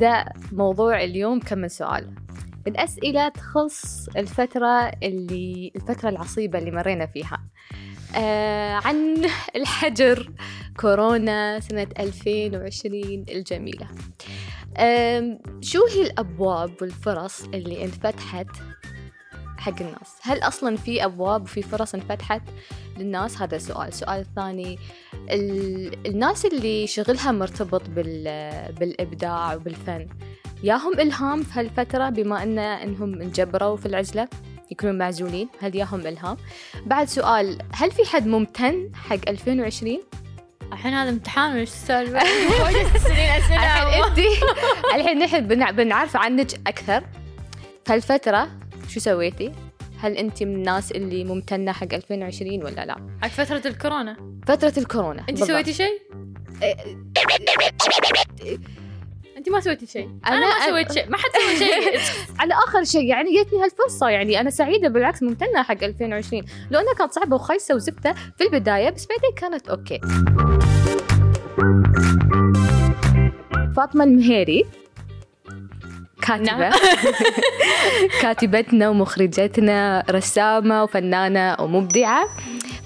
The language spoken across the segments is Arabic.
أبدأ موضوع اليوم كم من سؤال. الأسئلة تخص الفترة اللي الفترة العصيبة اللي مرينا فيها. آه عن الحجر كورونا سنة 2020 الجميلة. آه شو هي الأبواب والفرص اللي انفتحت حق الناس. هل أصلا في أبواب وفي فرص انفتحت للناس؟ هذا سؤال. سؤال ثاني الناس اللي شغلها مرتبط بالإبداع وبالفن ياهم إلهام في هالفترة بما أن إنهم انجبروا في العزلة؟ يكونون معزولين. هل ياهم إلهام؟ بعد سؤال هل في حد ممتن حق 2020 الحين هذا امتحان وش السالفة؟ الحين أنت الحين نحن بنعرف عنك أكثر. في هالفترة شو سويتي؟ هل أنت من الناس اللي ممتنة حق 2020 ولا لا؟ حق فترة الكورونا. فترة الكورونا. أنت سويتي شيء؟ أنت ما سويتي شيء. أنا, أنا ما سويت شيء. ما حد سوى شيء. على آخر شيء يعني جتني هالفرصة. يعني أنا سعيدة بالعكس ممتنة حق 2020 لو انها كانت صعبة وخايسة وزفته في البداية بس بعدين كانت أوكي. فاطمة المهيري كاتبة. نعم. كاتبتنا ومخرجتنا رسامة وفنانة ومبدعة.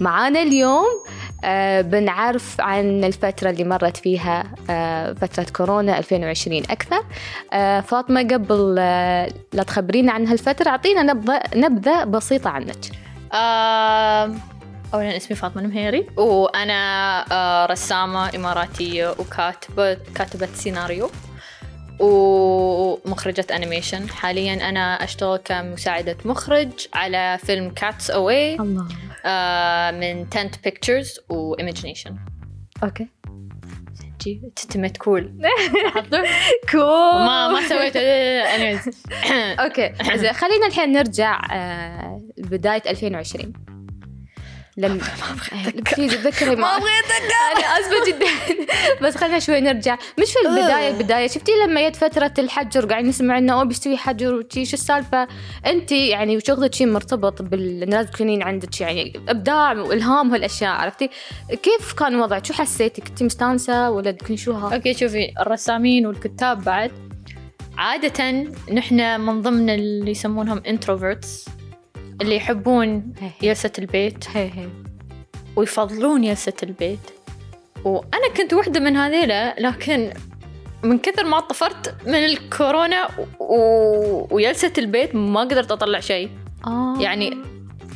معانا اليوم آه بنعرف عن الفترة اللي مرت فيها آه فترة كورونا 2020 أكثر. آه فاطمة قبل لا تخبرينا عن هالفترة أعطينا نبذة نبذة بسيطة عنك. أولا اسمي فاطمة المهيري. وأنا رسامة إماراتية وكاتبة كاتبة سيناريو. ومخرجة animation حاليا أنا أشتغل كمساعدة مخرج على فيلم كاتس أواي الله. آه من تنت بيكتشرز وإيمجنيشن أوكي. تتمت كول كول ما ما سويت. أوكي. زين خلينا الحين نرجع آه بداية 2020 لم بليز تذكري ما أبغى أتذكر. أنا اسفه جدا. بس خلينا شوي نرجع. مش في البداية البداية. شفتي لما جت فترة الحجر قاعد نسمع إنه أو بيستوي حجر وشي شو السالفة؟ انت يعني وشغلك شيء مرتبط بالناس تكونين عندك يعني إبداع والهام وهالأشياء عرفتي؟ كيف كان وضعك؟ شو حسيتي؟ كنتي مستانسة ولا تكوني شوها okay شوفي الرسامين والكتاب بعد. عادة نحن من ضمن اللي يسمونهم introverts اللي يحبون يلسة البيت. ويفضلون يلسة البيت وأنا كنت واحدة من هذيلا لكن من كثر ما طفرت من الكورونا و... ويلسة البيت ما قدرت أطلع شيء آه. يعني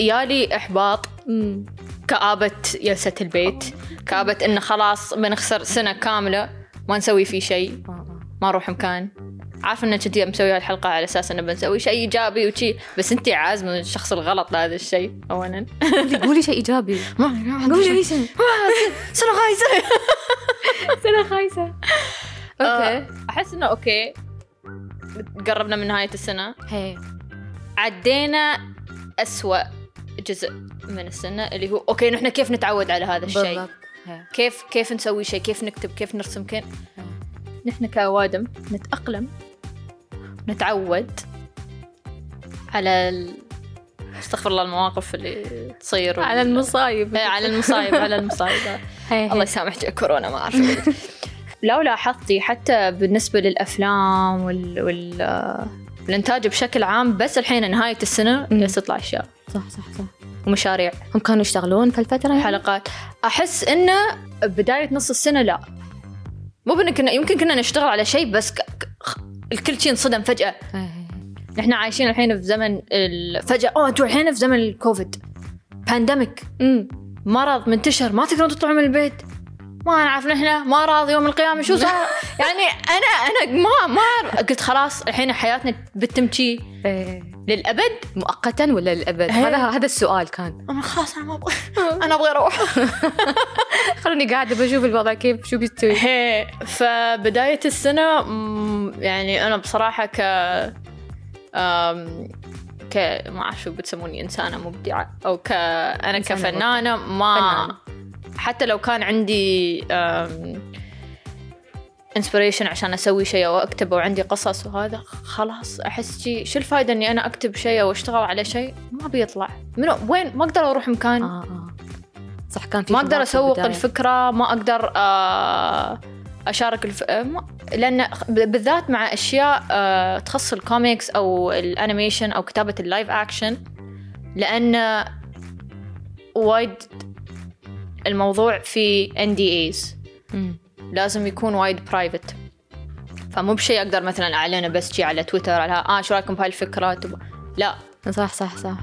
يالي إحباط مم. كآبة يلسة البيت كآبة إنه خلاص بنخسر سنة كاملة ما نسوي فيه شيء آه، آه. ما نروح مكان عارفة انك كنتي مسوي الحلقة على أساس إنه بنسوي شيء إيجابي وشي. بس انت عازمة الشخص الغلط لهذا الشيء اولا. قولي شيء إيجابي. قولي شيء. سنة خايسة. سنة خايسة. Okay. أحس إنه okay. قربنا من نهاية السنة. هي. عدينا أسوأ جزء من السنة اللي هو okay نحن كيف نتعود على هذا الشيء؟ كيف كيف نسوي شيء؟ كيف نكتب؟ كيف نرسم؟ كيف نحن كأوادم نتأقلم نتعود على ال... استغفر الله المواقف اللي تصير على المصايب. إيه، على المصايب على المصايب. الله يسامحك كورونا ما أعرف. لو لاحظتي حتى بالنسبة للأفلام وال... وال... الإنتاج بشكل عام بس الحين نهاية السنة جالس تطلع أشياء. صح صح صح. ومشاريع. هم كانوا يشتغلون في الفترة؟ يعني؟ حلقات. أحس إنه بداية نص السنة لا. مو بأن كنا يمكن كنا نشتغل على شيء بس ك... الكل شيء انصدم فجأة. نحن عايشين الحين في زمن فجأة. أوه أنتوا الحين في زمن الكوفيد. Pandemic مرض منتشر. ما تقدرون تطلعوا من البيت. ما نعرف نحن. ما راضي يوم القيامة. شو صار؟ يعني أنا أنا ما ما قلت خلاص الحين حياتنا بتتم للأبد؟ مؤقتا ولا للأبد؟ هذا هذا السؤال كان. أنا خلاص أنا ما أبغى أنا أبغى أروح. خلوني قاعدة بشوف الوضع كيف شو بيستوي. هي فبداية السنة يعني أنا بصراحة ك ك ما أعرف شو بتسموني إنسانة مبدعة. أو ك أنا كفنانة ما فنانة. حتى لو كان عندي انسبريشن عشان أسوي شيء أو أكتب وعندي قصص وهذا خلاص أحس شي شو الفائده إني أنا أكتب شيء أو أشتغل على شيء ما بيطلع منو وين ما أقدر أروح مكان آه آه. صح كان في ما أقدر أسوق. الفكرة ما أقدر آه، أشارك الف... آه، لأن بالذات مع أشياء آه، تخص الكوميكس أو ال animation أو كتابة ال live action لأن وايد الموضوع في NDAs. لازم يكون وايد private فمو بشيء أقدر مثلا أعلنه بس شي على تويتر على آه شو رأيكم بهاي الفكرة. لا. صح صح صح.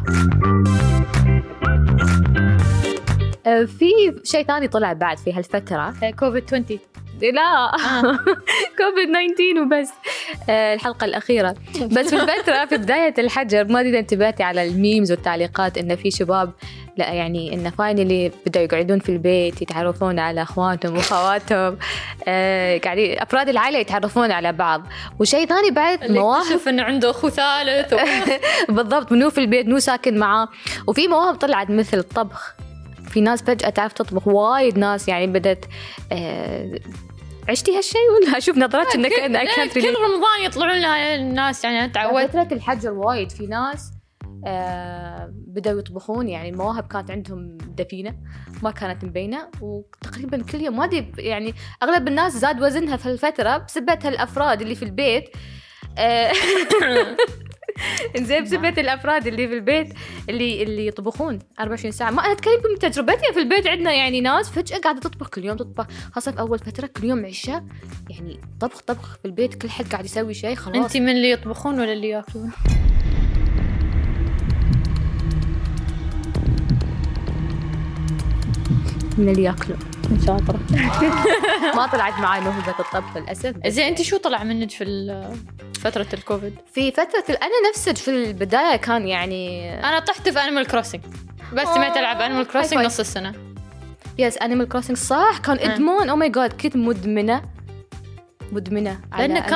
في شيء ثاني طلع بعد في هالفترة. كوفيد 20 لا. كوفيد 19 وبس. آه، الحلقة الأخيرة. بس في الفترة في بداية الحجر ما أدري إذا انتبهتي على ال memes والتعليقات إن في شباب لا يعني إنه finally بدأوا يقعدون في البيت يتعرفون على إخوانهم وأخواتهم آه قاعدين أفراد العائلة يتعرفون على بعض. وشيء ثاني بعد مواهب. إنه عنده أخو ثالث. بالضبط منو في البيت منو ساكن معاه. وفي مواهب طلعت مثل الطبخ في ناس فجأة تعرف تطبخ وايد ناس يعني بدت آه عشتي هالشيء ولا أشوف نظرتك إنك إيه، كانت كل رمضان يطلعون لها الناس يعني أنا تعودت. فترة الحجر وايد في ناس آه بدأوا يطبخون يعني المواهب كانت عندهم دفينة ما كانت مبينة وتقريبا كل يوم. ما أدري يعني أغلب الناس زاد وزنها في الفترة بسبة هالأفراد اللي في البيت آه زين بسبة الأفراد اللي في البيت اللي اللي يطبخون 24 ساعة. ما أنا أتكلم من تجربتي في البيت. عندنا يعني ناس فجأة قاعدة تطبخ كل يوم تطبخ. خاصة في أول فترة كل يوم عشاء. يعني طبخ طبخ في البيت كل حد قاعد يسوي شيء خلاص. انت من اللي يطبخون ولا اللي يأكلون؟ من اللي ياكلوا شاطرة ما طلعت معي موهبة الطبخ للأسف. زين أنت شو طلع منك في فترة الكوفيد؟ في فترة أنا نفسي في البداية كان يعني أنا طحت في Animal Crossing بس سمعت ألعب Animal Crossing نص السنة. Yes Animal Crossing صح كان آه. إدمان. Oh my God كنت مدمنة. مدمنة على لأنه Animal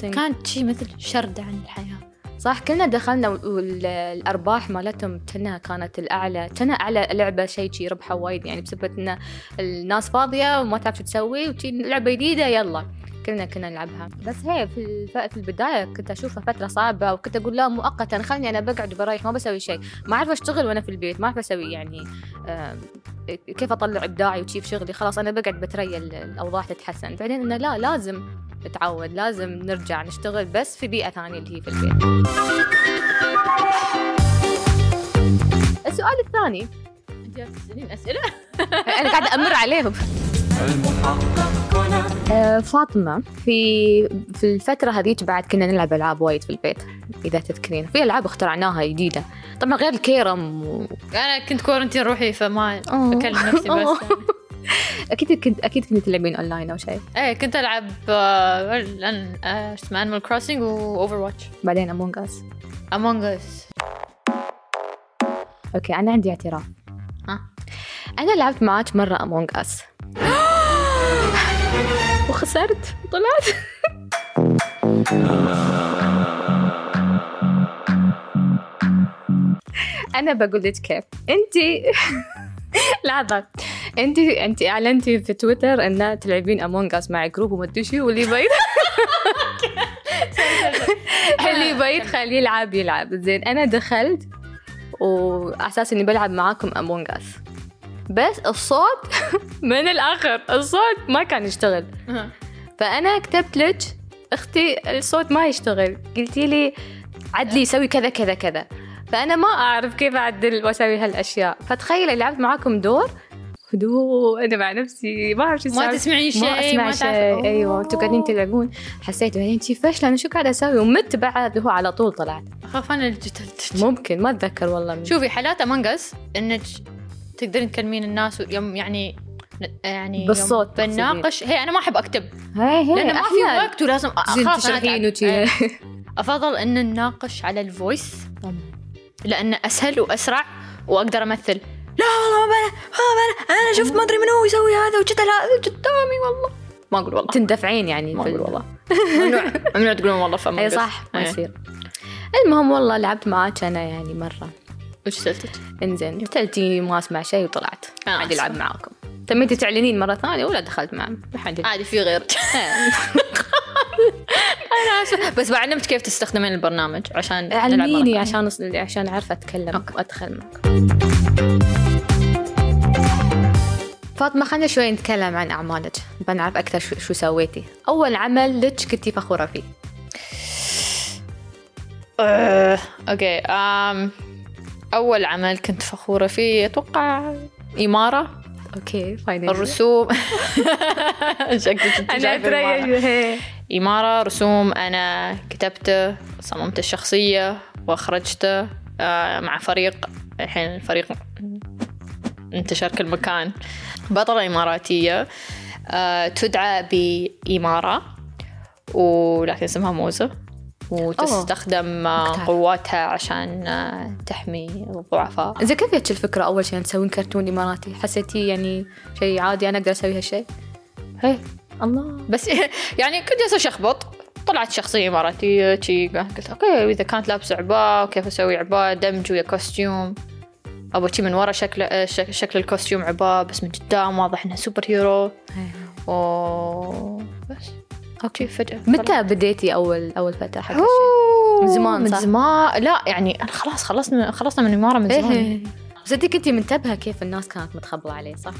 كان. كان شيء مثل شرد عن الحياة. صح كلنا دخلنا والأرباح مالتهم كانها كانت الأعلى كانها أعلى لعبة شيء شي ربحها وايد يعني بسبب إن الناس فاضية وما تعرف شو تسوي وشي لعبة جديدة يلا. كلنا كنا نلعبها. بس هي في. في البداية كنت أشوفها فترة صعبة وكنت أقول لا مؤقتا خلني أنا بقعد وبريح ما بسوي شيء ما أعرف أشتغل وأنا في البيت ما أعرف أسوي يعني كيف أطلع إبداعي وشي في شغلي خلاص أنا بقعد بتريا ال- الأوضاع تتحسن. بعدين إنه لا لازم نتعود لازم نرجع نشتغل بس في بيئة ثانية اللي هي في البيت. السؤال الثاني. انت تسالين أسئلة؟ أنا قاعدة أمر عليهم. آه، فاطمة في في الفترة هذيك بعد كنا نلعب ألعاب وايد في البيت إذا تذكرين. في ألعاب اخترعناها جديدة. طبعا غير الكيرم و... أنا كنت quarantine روحي فما أوه. أكلم نفسي بس أكيد كنت أكيد كنت تلعبين أونلاين أو شيء. إيه كنت ألعب آه، آه، اسمه Animal Crossing و Overwatch بعدين Among Us Among Us okay أنا عندي اعتراف. ها؟ أنا لعبت معاك مرة Among Us وخسرت. طلعت. أنا بقول لك كيف. انت لحظة. انت انت اعلنتي في تويتر ان تلعبين Among Us مع group وما ادري شو واللي يبغى اللي يبغى يدخل يلعب يلعب. زين أنا دخلت وأساس إني بلعب معاكم Among Us بس الصوت من الآخر الصوت ما كان يشتغل. فأنا كتبت لك أختي الصوت ما يشتغل. قلتي لي عدلي سوي كذا كذا كذا. فأنا ما أعرف كيف أعدل وأسوي هالأشياء. فتخيلي لعبت معاكم دور هدوء. أنا مع نفسي ما أعرف شو ما. تسمعين شيء ما أسمع ما شيء. أيوه أنتوا قاعدين تلعبون حسيت بعدين شي فشله أنا شو قاعدة أسوي؟ ومت بعد هو على طول طلعت. اخاف أنا اللي ممكن ما أتذكر والله. من شوفي حالات Among Us إنك تقدرين تكلمين الناس يوم يعني يعني بالصوت بناقش هي أنا ما أحب أكتب. هاي هي لأنه ما في. وقت ولازم تعب. وشي. إيه. أفضل إن نناقش على ال voice لأنه أسهل وأسرع وأقدر أمثل. لا والله ما بلا ما بلا أنا شفت ما أدري منو يسوي هذا وجت هذا قدامي والله. ما أقول والله. تندفعين يعني ما أقول ال- والله. ممنوع. ممنوع تقولون والله فما أي صح ما إيه. يصير. المهم والله لعبت معاك أنا يعني مرة. وش سألتك؟ إنزين قلتي ما أسمع شيء وطلعت. أنا عادي آسفة. العب معاكم. تميتي تعلنين مرة ثانية ولا دخلت معهم عادي عادي في غيرك أنا اسفه بس بعلمك كيف تستخدمين البرنامج؟ عشان علميني عشان عشان أعرف أتكلم أوكي. وأدخل معكم فاطمة خلينا شوي نتكلم عن أعمالك. بنعرف أكثر شو, شو سويتي. أول عمل لك كنتي فخورة فيه؟ أه، okay um أول عمل كنت فخورة فيه أتوقع إمارة. Okay final الرسوم. شكلك أنا إمارة. أتريج إمارة رسوم. أنا كتبته صممت الشخصية وأخرجته آه، مع فريق. الحين الفريق انتشر كل مكان. بطلة إماراتية آه، تدعى بإمارة ولكن اسمها موزة وتستخدم آه، مختلف. قواتها عشان آه، تحمي الضعفاء. زين كيف جتش الفكرة أول شيء تسوين كرتون إماراتي؟ حسيتي يعني شيء عادي أنا أقدر أسوي هالشيء هي الله. بس يعني كنت جالسة أشخبط طلعت شخصية إماراتية شي قلت okay إذا كانت لابسة عباء وكيف أسوي عباء؟ دمج ويا costume. أبغى شي من ورا شكل آه، شك- شكل ال costume عباء بس من قدام واضح إنه superhero و بس. okay. فجأة. متى بديتي أول أول فترة حق هالشيء؟ أوه، من زمان من؟ زمان. لا يعني أنا خلاص خلصنا خلصنا من إمارة من زمان إيه. بس أنت كنتي منتبهة كيف الناس كانت متخبلة عليه صح؟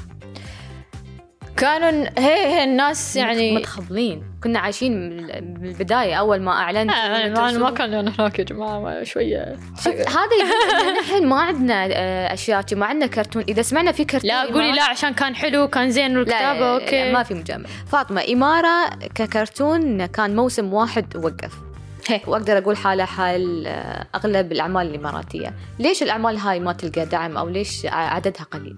كانوا هي هي الناس يعني متخبلين كنا عايشين من البداية أول ما أعلنت آه، ما ما كان لنا هناك يا شوية. شوف هذا نحن ما عندنا آه، أشياء شي، ما عندنا كرتون. إذا سمعنا في كرتون لا قولي لا عشان كان حلو كان زين لا, okay. ما في مجاملة. فاطمة إمارة ككرتون كان موسم واحد ووقف هي. وأقدر أقول حاله حال آه، أغلب الأعمال الإماراتية. ليش الأعمال هاي ما تلقى دعم أو ليش عددها قليل؟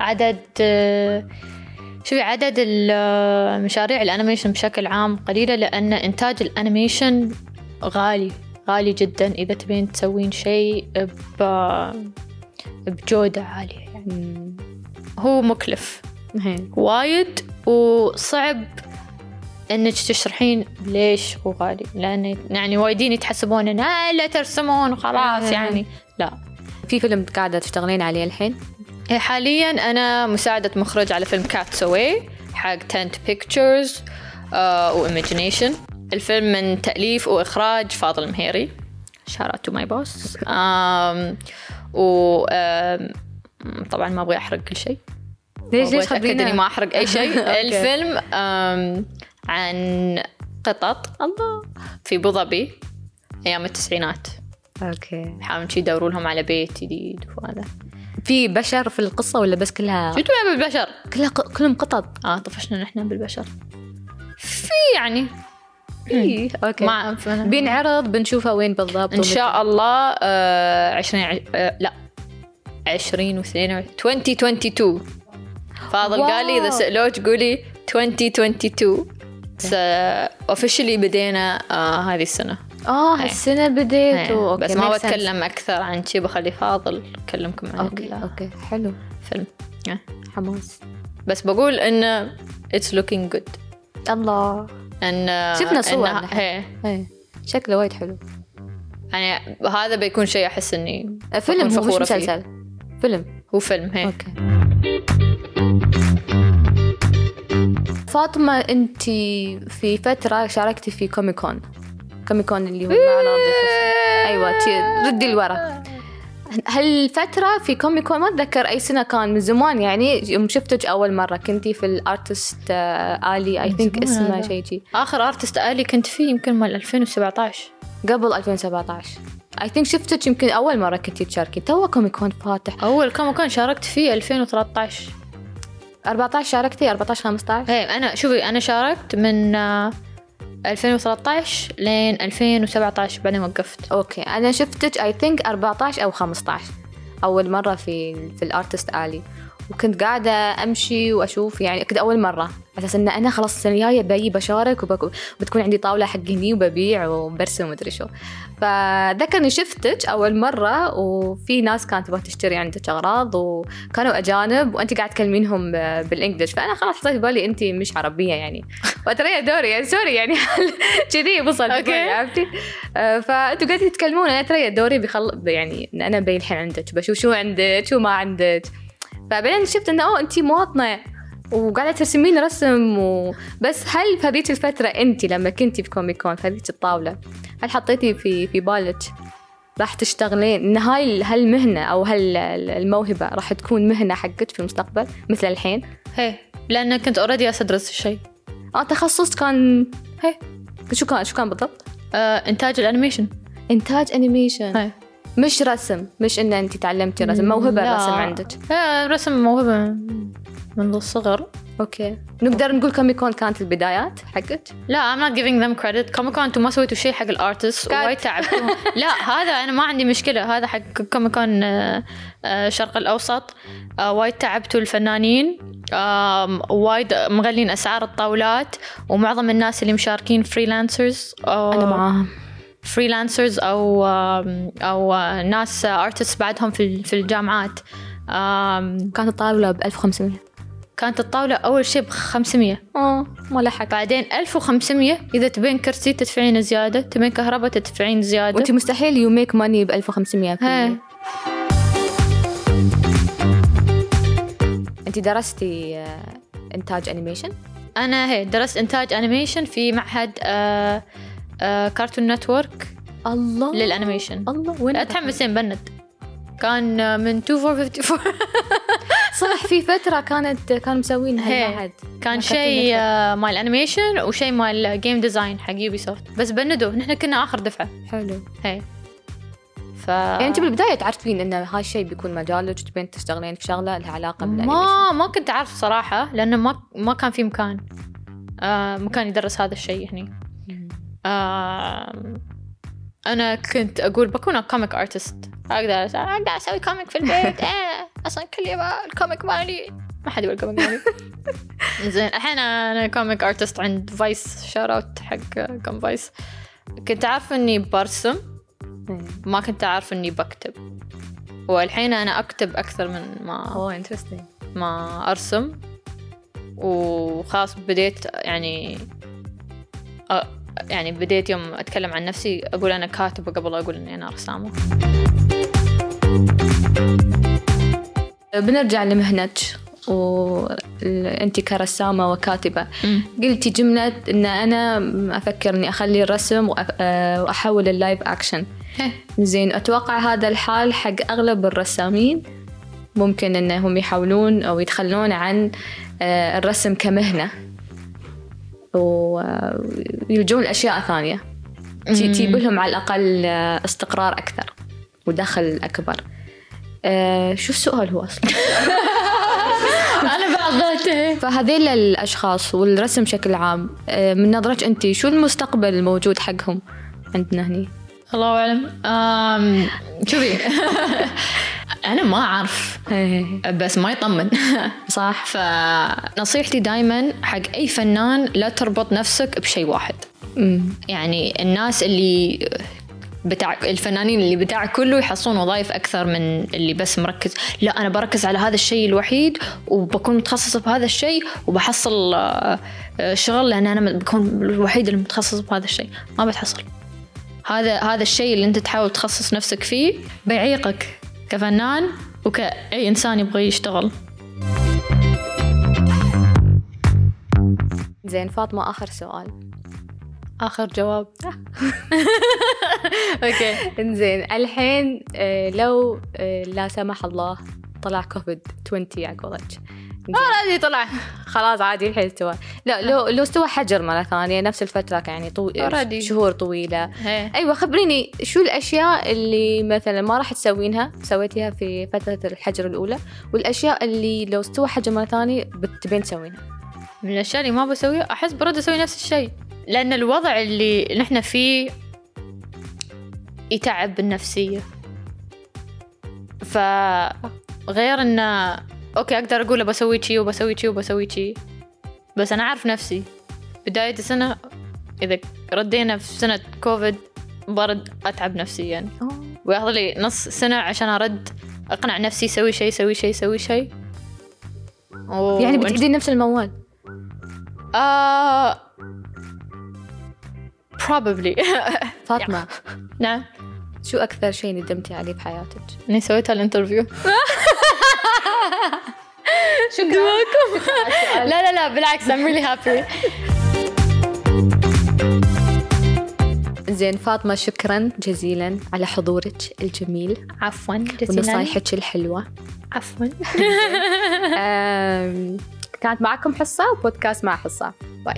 عدد آه، شوفي عدد المشاريع ال animation بشكل عام قليلة لأن إنتاج ال animation غالي غالي جدا. إذا تبين تسوين شيء ب- بجودة عالية يعني. هو مكلف. وايد وصعب إنك تشرحين ليش هو غالي. لأن يعني وايدين يتحسبون انه "آه، لا ترسمون وخلاص آه. يعني. لا. في فيلم قاعدة تشتغلين عليه الحين؟ حاليا أنا مساعدة مخرج على فيلم Catsaway حق تنت Pictures و Imagination الفيلم من تأليف وإخراج فاضل مهيري. shout out to my boss و طبعا ما أبغى أحرق كل شيء. ليش أبغى ليش خبرينا ما أحرق أي شيء. الفيلم عن قطط. الله. في أبو ظبي أيام التسعينات. okay. يحاولون شي يدوروا لهم على بيت جديد وهذا. في بشر في القصة ولا بس كلها شو تبين بالبشر؟ كلها ق... كلهم قطط. آه طفشنا نحن بالبشر في يعني. إيه. أوكي. ما بين بينعرض بنشوفه وين بالضبط. إن شاء الله آه 20 ع- آه لا. 20 و 22 2022 فاضل واو. قال لي إذا سألوك قولي 2022 اوفشلي بدينا آه هذه السنة. آه هالسنه بديتوا إيه، أوكي بس ما. بتكلم أكثر عن شي بخلي فاضل يكلمكم عن okay okay حلو. الفيلم إيه. حماس. بس بقول إنه it's looking good. الله. إن شفنا صور نحن. إيه. شكله وايد حلو. يعني هذا بيكون شيء أحس إني فيلم بكون هو مش. مسلسل. فيلم. هو فيلم هي okay. فاطمة انت في فترة شاركتي في كوميكون كوميكون اللي هو معرض الفس- أيوه تي- ردي لورا هالفترة في كوميكون ما أتذكر أي سنة كان من زمان يعني يوم شفتك أول مرة كنتي في ال artist آه، alley I think اسمه. شيء شي آخر artist alley كنت فيه يمكن مال 2017 قبل 2017 I think شفتك يمكن أول مرة كنتي تشاركي. تو كوميكون فاتح. أول كم كان شاركت فيه 2013 14 شاركتي؟ 14 15 إيه أنا شوفي أنا شاركت من آه، 2013 لين 2017 بعدين وقفت. okay. أنا شفتك I think 14 أو 15 أول مرة في في ال artist alley. وكنت قاعدة أمشي وأشوف يعني كنت أول مرة. على أساس إن أنا خلاص السنة الجاية بجي بشارك وبتكون عندي طاولة حق هني وببيع وبرسم ومدري شو. فذكر إني شفتك أول مرة وفي ناس كانت تبغى تشتري عندك أغراض وكانوا أجانب وأنت قاعد تكلمينهم بال English فأنا خلاص حطيت بالي أنت مش عربية يعني. وأتريا دوري يعني sorry يعني. كذي وصل okay. عرفتي؟ آه، فأنتوا قاعدين تتكلمون أنا ترى دوري بيخل يعني إن أنا بين الحين عندك. بشوف شو عندك شو ما عندك. فبعدين شفت إنه أوه انت مواطنة وقاعدة ترسمين رسم و... بس هل في هذيك الفترة انت لما كنتي في كوميكون في هذيك الطاولة هل حطيتي في في بالك راح تشتغلين؟ ان هاي هالمهنة أو هالموهبه راح تكون مهنة حقك في المستقبل مثل الحين؟ هي لأن كنت already ادرس الشيء آه تخصص كان هي شو كان شو كان بالضبط؟ آه إنتاج ال animation. إنتاج animation. هي. مش رسم مش إن أنت تعلمتي رسم موهبة لا. رسم عندك. آه رسم موهبة. منذ الصغر. okay. نقدر نقول كم يكون كانت البدايات حقك؟ لا I'm not giving them credit. كوميك كون أنتم ما سويتوا شيء حق ال artist. وايد تعبتوا لا هذا أنا ما عندي مشكلة. هذا حق كوميك كون آه، آه، الشرق الأوسط. آه، وايد تعبتوا الفنانين. وايد مغلين أسعار الطاولات. ومعظم الناس اللي مشاركين freelancers أنا معاهم. freelancers أو أو ناس artist بعدهم في في الجامعات. كانت الطاولة ب 1500 كانت الطاولة أول شيء ب 500 آه ما لحق. بعدين 1500 إذا تبين كرسي تدفعين زيادة. تبين كهرباء تدفعين زيادة. وأنت مستحيل you make money ب 1500 في هي. أنت درستي آه، إنتاج animation أنا هي درست إنتاج animation في معهد آه آه Cartoon Network الله. لل animation. الله وين لا تحمسين بند. كان من 2454 صح في فترة كانت كانوا مسوين. هالمعهد كان شيء آه مال animation وشيء مال game design حق Ubisoft بس بندوا نحن كنا آخر دفعة. حلو. هي. ف يعني أنت بالبداية تعرفين إن هاي الشيء بيكون مجالك تبين تشتغلين في شغلة لها علاقة بال animation ما ما كنت أعرف صراحة لأنه ما ما كان في مكان. آه مكان يدرس هذا الشيء هني. آه أنا كنت أقول بكون comic artist أقدر أقدر أسوي comic في البيت. إيه أصلا كل يوم ال comic مالي. ما حد يقول comic مالي. زين الحين أنا comic artist عند فايس shout out حق كوم فايس كنت عارفه إني برسم. ما كنت أعرف إني بكتب. والحين أنا أكتب أكثر من ما oh interesting ما أرسم. وخلاص بديت يعني أ- يعني بديت يوم أتكلم عن نفسي أقول أنا كاتبة قبل أقول إني أنا رسامه بنرجع لمهنتك وانت كرسامة وكاتبة. قلتي جملة إن أنا أفكر إني أخلي الرسم آه، وأحول ال live action. زين أتوقع هذا الحال حق أغلب الرسامين ممكن إنهم يحاولون أو يتخلون عن آه، الرسم كمهنة. ويلجون لاشياء ثانية. تي- تجيب لهم على الأقل آه، استقرار أكثر ودخل أكبر. آه، شو السؤال هو أصلا. أنا بعضته فهذيل الأشخاص والرسم بشكل عام آه، من نظرتك انت شو المستقبل الموجود حقهم عندنا هني؟ الله أعلم. أم، شوفي. أنا ما أعرف. بس ما يطمن. صح. فنصيحتي دائما حق أي فنان لا تربط نفسك بشيء واحد. يعني الناس اللي بتاع الفنانين اللي بتاع كله يحصلون وظائف أكثر من اللي بس مركز. لا أنا بركز على هذا الشيء الوحيد وبكون متخصصة بهذا الشيء وبحصل آه، شغل لأن أنا بكون الوحيد اللي متخصص بهذا الشيء. ما بتحصل. هذا هذا الشيء اللي أنت تحاول تخصص نفسك فيه بيعيقك. كفنان وكأي إنسان يبغى يشتغل. زين فاطمة آخر سؤال. آخر جواب. okay. إنزين الحين آه، لو آه، لا سمح الله طلع كوفيد 20 على هذه طلع. خلاص عادي الحين استوى. لا لو لو استوى حجر مرة ثانية نفس الفترة يعني طو... شهور طويلة. هي. أيوه خبريني شو الأشياء اللي مثلا ما راح تسوينها سويتيها في فترة الحجر الأولى والأشياء اللي لو استوى حجر مرة ثانية بتبين تسوينها؟ من الأشياء اللي ما بسويها أحس برد أسوي نفس الشيء. لأن الوضع اللي نحن فيه يتعب النفسية. فغير إنه okay أقدر أقول بسوي شي وبسوي شي وبسوي شي. بس أنا عارف نفسي. بداية السنة إذا ردينا في سنة كوفيد برد أتعب نفسيا. وياخذ لي نص سنة عشان أرد أقنع نفسي سوي شيء سوي شيء سوي شيء و... يعني بتعيدين نفس الموال؟ آه probably. فاطمة نعم. شو أكثر شيء ندمتي عليه بحياتك؟ إني سويت هال interview شكرا لا لا لا بالعكس I'm really happy. زين فاطمة شكرا جزيلا على حضورك الجميل عفوا جزيلا. ونصايحك الحلوة. عفوا. كانت معكم حصة وبودكاست مع حصة. باي